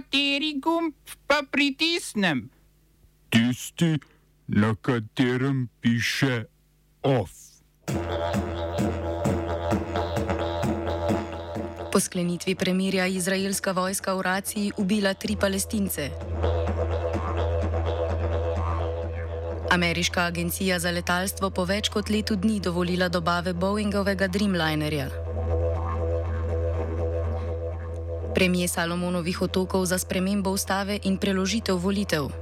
Kateri gumb pa pritisnem? Tisti, na katerem piše OF. Po sklenitvi premirja je izraelska vojska v raciji ubila tri palestince. Ameriška agencija za letalstvo po več kot letu dni dovolila dobave Boeingovega Dreamlinerja. Premije Salomonovih otokov za spremembo ustave in preložitev volitev.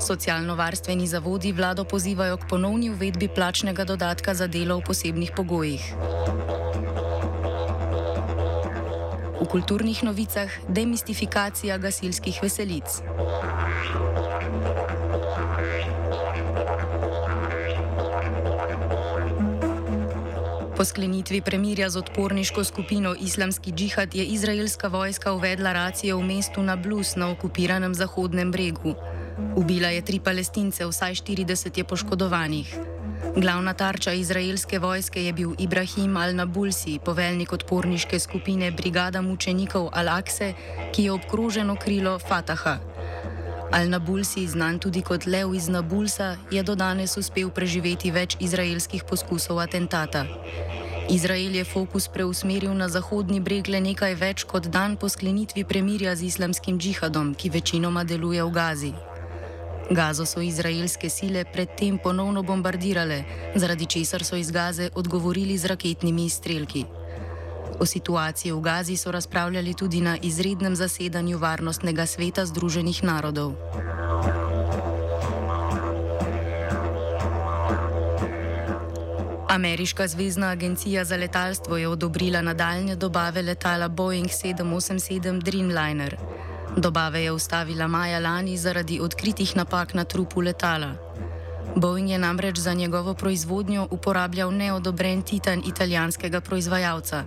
Socialno-varstveni zavodi vlado pozivajo k ponovni uvedbi plačnega dodatka za delo v posebnih pogojih. V kulturnih novicah demistifikacija gasilskih veselic. Po sklenitvi premirja z odporniško skupino Islamski džihad je izraelska vojska uvedla racijo v mestu Nablus na okupiranem Zahodnem bregu. Ubila je tri palestince, vsaj 40 je poškodovanih. Glavna tarča izraelske vojske je bil Ibrahim al-Nabulsi, poveljnik odporniške skupine Brigada mučenikov Al-Akse, ki je obkroženo krilo Fataha. Al-Nabulsi, znan tudi kot Lev iz Nabulsa, je do danes uspel preživeti več izraelskih poskusov atentata. Izrael je fokus preusmeril na zahodni breg le nekaj več kot dan po sklenitvi premirja z islamskim džihadom, ki večinoma deluje v Gazi. Gazo so izraelske sile predtem ponovno bombardirale, zaradi česar so iz Gaze odgovorili z raketnimi izstrelki. O situaciji v Gazi so razpravljali tudi na izrednem zasedanju Varnostnega sveta Združenih narodov. Ameriška zvezdna agencija za letalstvo je odobrila nadaljne dobave letala Boeing 787 Dreamliner. Dobave je ustavila maja lani zaradi odkritih napak na trupu letala. Boeing je namreč za njegovo proizvodnjo uporabljal neodobren titan italijanskega proizvajalca.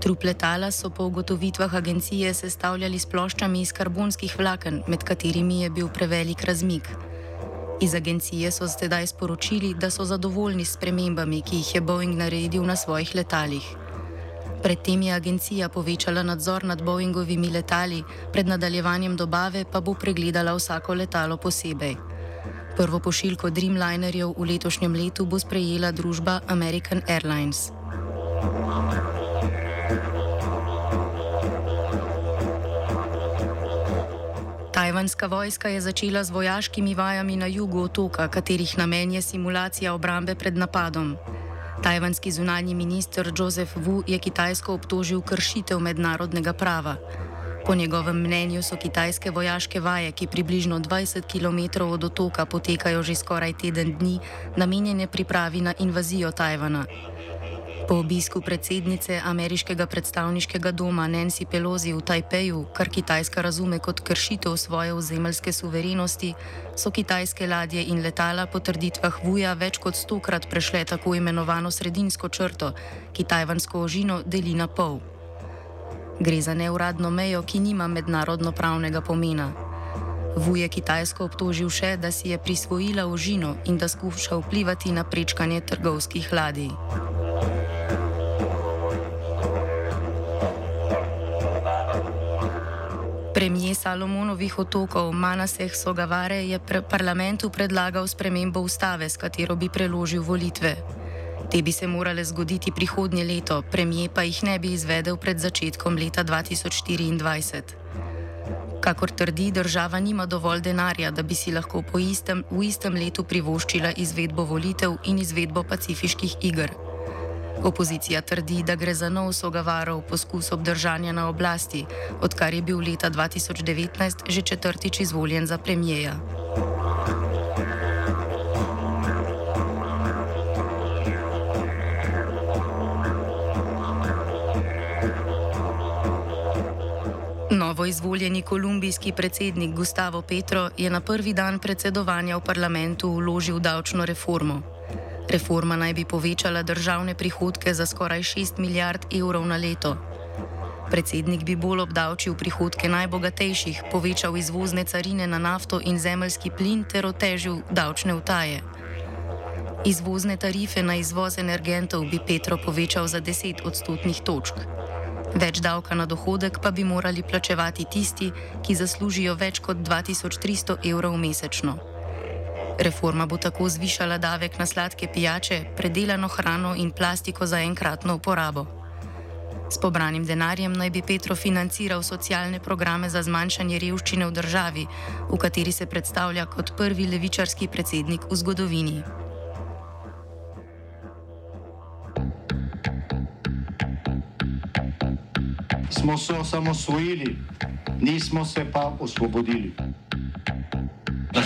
Trup letala so po ugotovitvah agencije sestavljali s ploščami iz karbonskih vlaken, med katerimi je bil prevelik razmik. Iz agencije so zdaj sporočili, da so zadovoljni s premembami, ki jih je Boeing naredil na svojih letalih. Predtem je agencija povečala nadzor nad Boeingovimi letali, pred nadaljevanjem dobave pa bo pregledala vsako letalo posebej. Prvo pošiljko Dreamlinerjev v letošnjem letu bo sprejela družba American Airlines. Tajvanska vojska je začela z vojaškimi vajami na jugu otoka, katerih namen je simulacija obrambe pred napadom. Tajvanski zunanji minister Joseph Wu je Kitajsko obtožil kršitev mednarodnega prava. Po njegovem mnenju so kitajske vojaške vaje, ki približno 20 km od otoka potekajo že skoraj teden dni, namenjene pripravi na invazijo Tajvana. Po obisku predsednice ameriškega predstavniškega doma Nancy Pelosi v Tajpeju, kar Kitajska razume kot kršitev svoje ozemeljske suverenosti, so kitajske ladje in letala po trditvah Vuja več kot stokrat prešle tako imenovano sredinsko črto, ki tajvansko ožino deli na pol. Gre za neuradno mejo, ki nima mednarodno pravnega pomena. Vu je Kitajsko obtožil še, da si je prisvojila ožino in da skuša vplivati na prečkanje trgovskih ladij. Premijer Salomonovih otokov Manaseh Sogavare je pre parlamentu predlagal spremembo ustave, s katero bi preložil volitve. Te bi se morale zgoditi prihodnje leto, premijer pa jih ne bi izvedel pred začetkom leta 2024. Kakor trdi, država nima dovolj denarja, da bi si lahko istem, v istem letu privoščila izvedbo volitev in izvedbo pacifiških iger. Opozicija trdi, da gre za nov sogavarov poskus obdržanja na oblasti, odkar je bil leta 2019 že četrtič izvoljen za premijeja. Novo izvoljeni kolumbijski predsednik Gustavo Petro je na prvi dan predsedovanja v parlamentu vložil davčno reformo. Reforma naj bi povečala državne prihodke za skoraj 6 milijard evrov na leto. Predsednik bi bolj obdavčil prihodke najbogatejših, povečal izvozne carine na nafto in zemljski plin ter otežil davčne utaje. Izvozne tarife na izvoz energentov bi Petro povečal za 10 odstotnih točk. Več davka na dohodek pa bi morali plačevati tisti, ki zaslužijo več kot 2300 evrov mesečno. Reforma bo tako zvišala davek na sladke pijače, predelano hrano in plastiko za enkratno uporabo. S pobranim denarjem naj bi Petro financiral socialne programe za zmanjšanje revščine v državi, v kateri se predstavlja kot prvi levičarski predsednik v zgodovini. Smo se osamosvojili, nismo se pa osvobodili.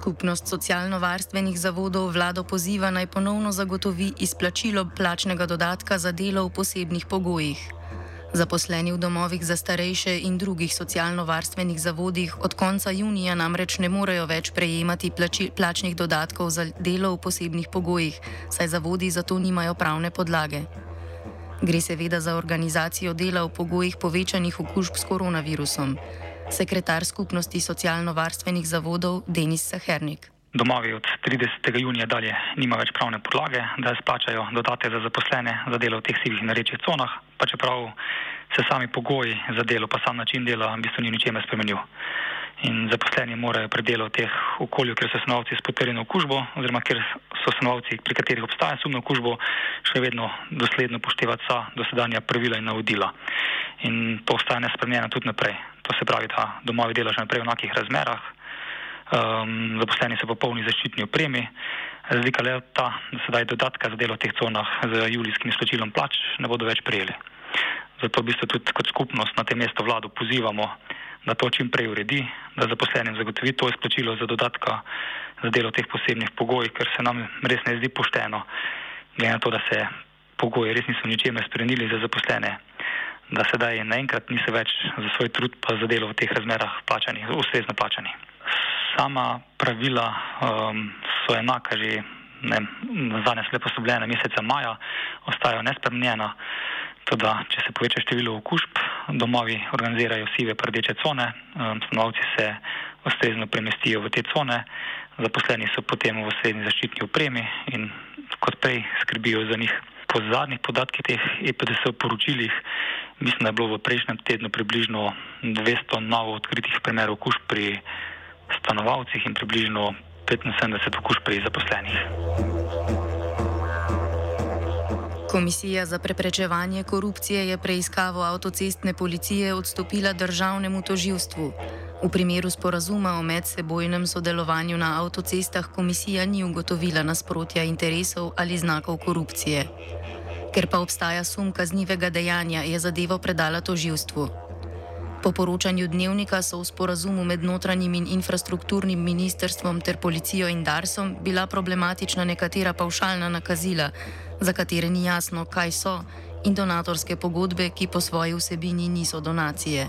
Skupnost socialno-varstvenih zavodov vlado poziva naj ponovno zagotovi izplačilo plačnega dodatka za delo v posebnih pogojih. Zaposleni v domovih za starejše in drugih socialno-varstvenih zavodih od konca junija namreč ne morejo več prejemati plači, plačnih dodatkov za delo v posebnih pogojih, saj zavodi za to nimajo pravne podlage. Gre seveda za organizacijo dela v pogojih povečanih okužb s koronavirusom sekretar skupnosti socialno-varstvenih zavodov Denis Sahernik. Domovi od 30. junija dalje nima več pravne podlage, da splačajo dodate za zaposlene za delo v teh sivih in rečih conah, pa čeprav se sami pogoji za delo, pa sam način dela v bistvu ni ničemer spremenil. In zaposleni morajo pri delu v teh okolju, kjer so stanovalci s potrjeno okužbo, oziroma kjer so stanovalci, pri katerih obstaja sum na okužbo, še vedno dosledno poštevati vsa dosedanja pravila in navodila. In to ostane spremenjeno tudi naprej. To se pravi, da domovi delajo še naprej v enakih razmerah, um, zaposleni so v polni zaščitni opremi. Razlika je ta, da sedaj dodatka za delo v teh conah z julijskim izplačilom plač ne bodo več prijeli. Zato v bistvu tudi kot skupnost na tem mestu vlado pozivamo, da to čim prej uredi, da zaposlenim zagotovi to izplačilo za dodatka za delo v teh posebnih pogojih, ker se nam res ne zdi pošteno, glede na to, da se pogoji res niso ničemer spremenili za zaposlene da sedaj naenkrat niso več za svoj trud pa za delo v teh razmerah plačani, ustrezno plačani. Sama pravila um, so enaka že zadnje slepo sobljene meseca maja, ostajajo nespremenjena, tudi če se poveča število okužb, domovi organizirajo sive prdeče cone, um, stanovalci se ustrezno premestijo v te cone, zaposleni so potem v srednji zaščitni opremi in kot prej skrbijo za njih. Po zadnjih podatkih teh EPDS poročilih Mislim, da je bilo v prejšnjem tednu približno 200 novo odkritih primerov okužb pri stanovalcih in približno 75 okužb pri zaposlenih. Komisija za preprečevanje korupcije je preiskavo avtocestne policije odstopila državnemu toživstvu. V primeru sporazuma o medsebojnem sodelovanju na avtocestah komisija ni ugotovila nasprotja interesov ali znakov korupcije. Ker pa obstaja sum kaznivega dejanja, je zadevo predala toživstvu. Po poročanju dnevnika so v sporazumu med notranjim in infrastrukturnim ministrstvom ter policijo in Darsom bila problematična nekatera pavšalna nakazila, za katere ni jasno, kaj so, in donatorske pogodbe, ki po svoji vsebini niso donacije.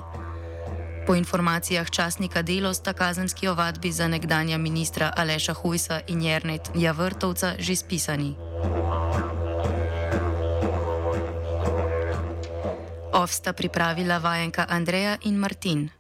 Po informacijah časnika Delo sta kazenski ovadbi za nekdanja ministra Aleša Hujsa in Jernet Javrtovca že spisani. Ov sta pripravila vajenka Andreja in Martin.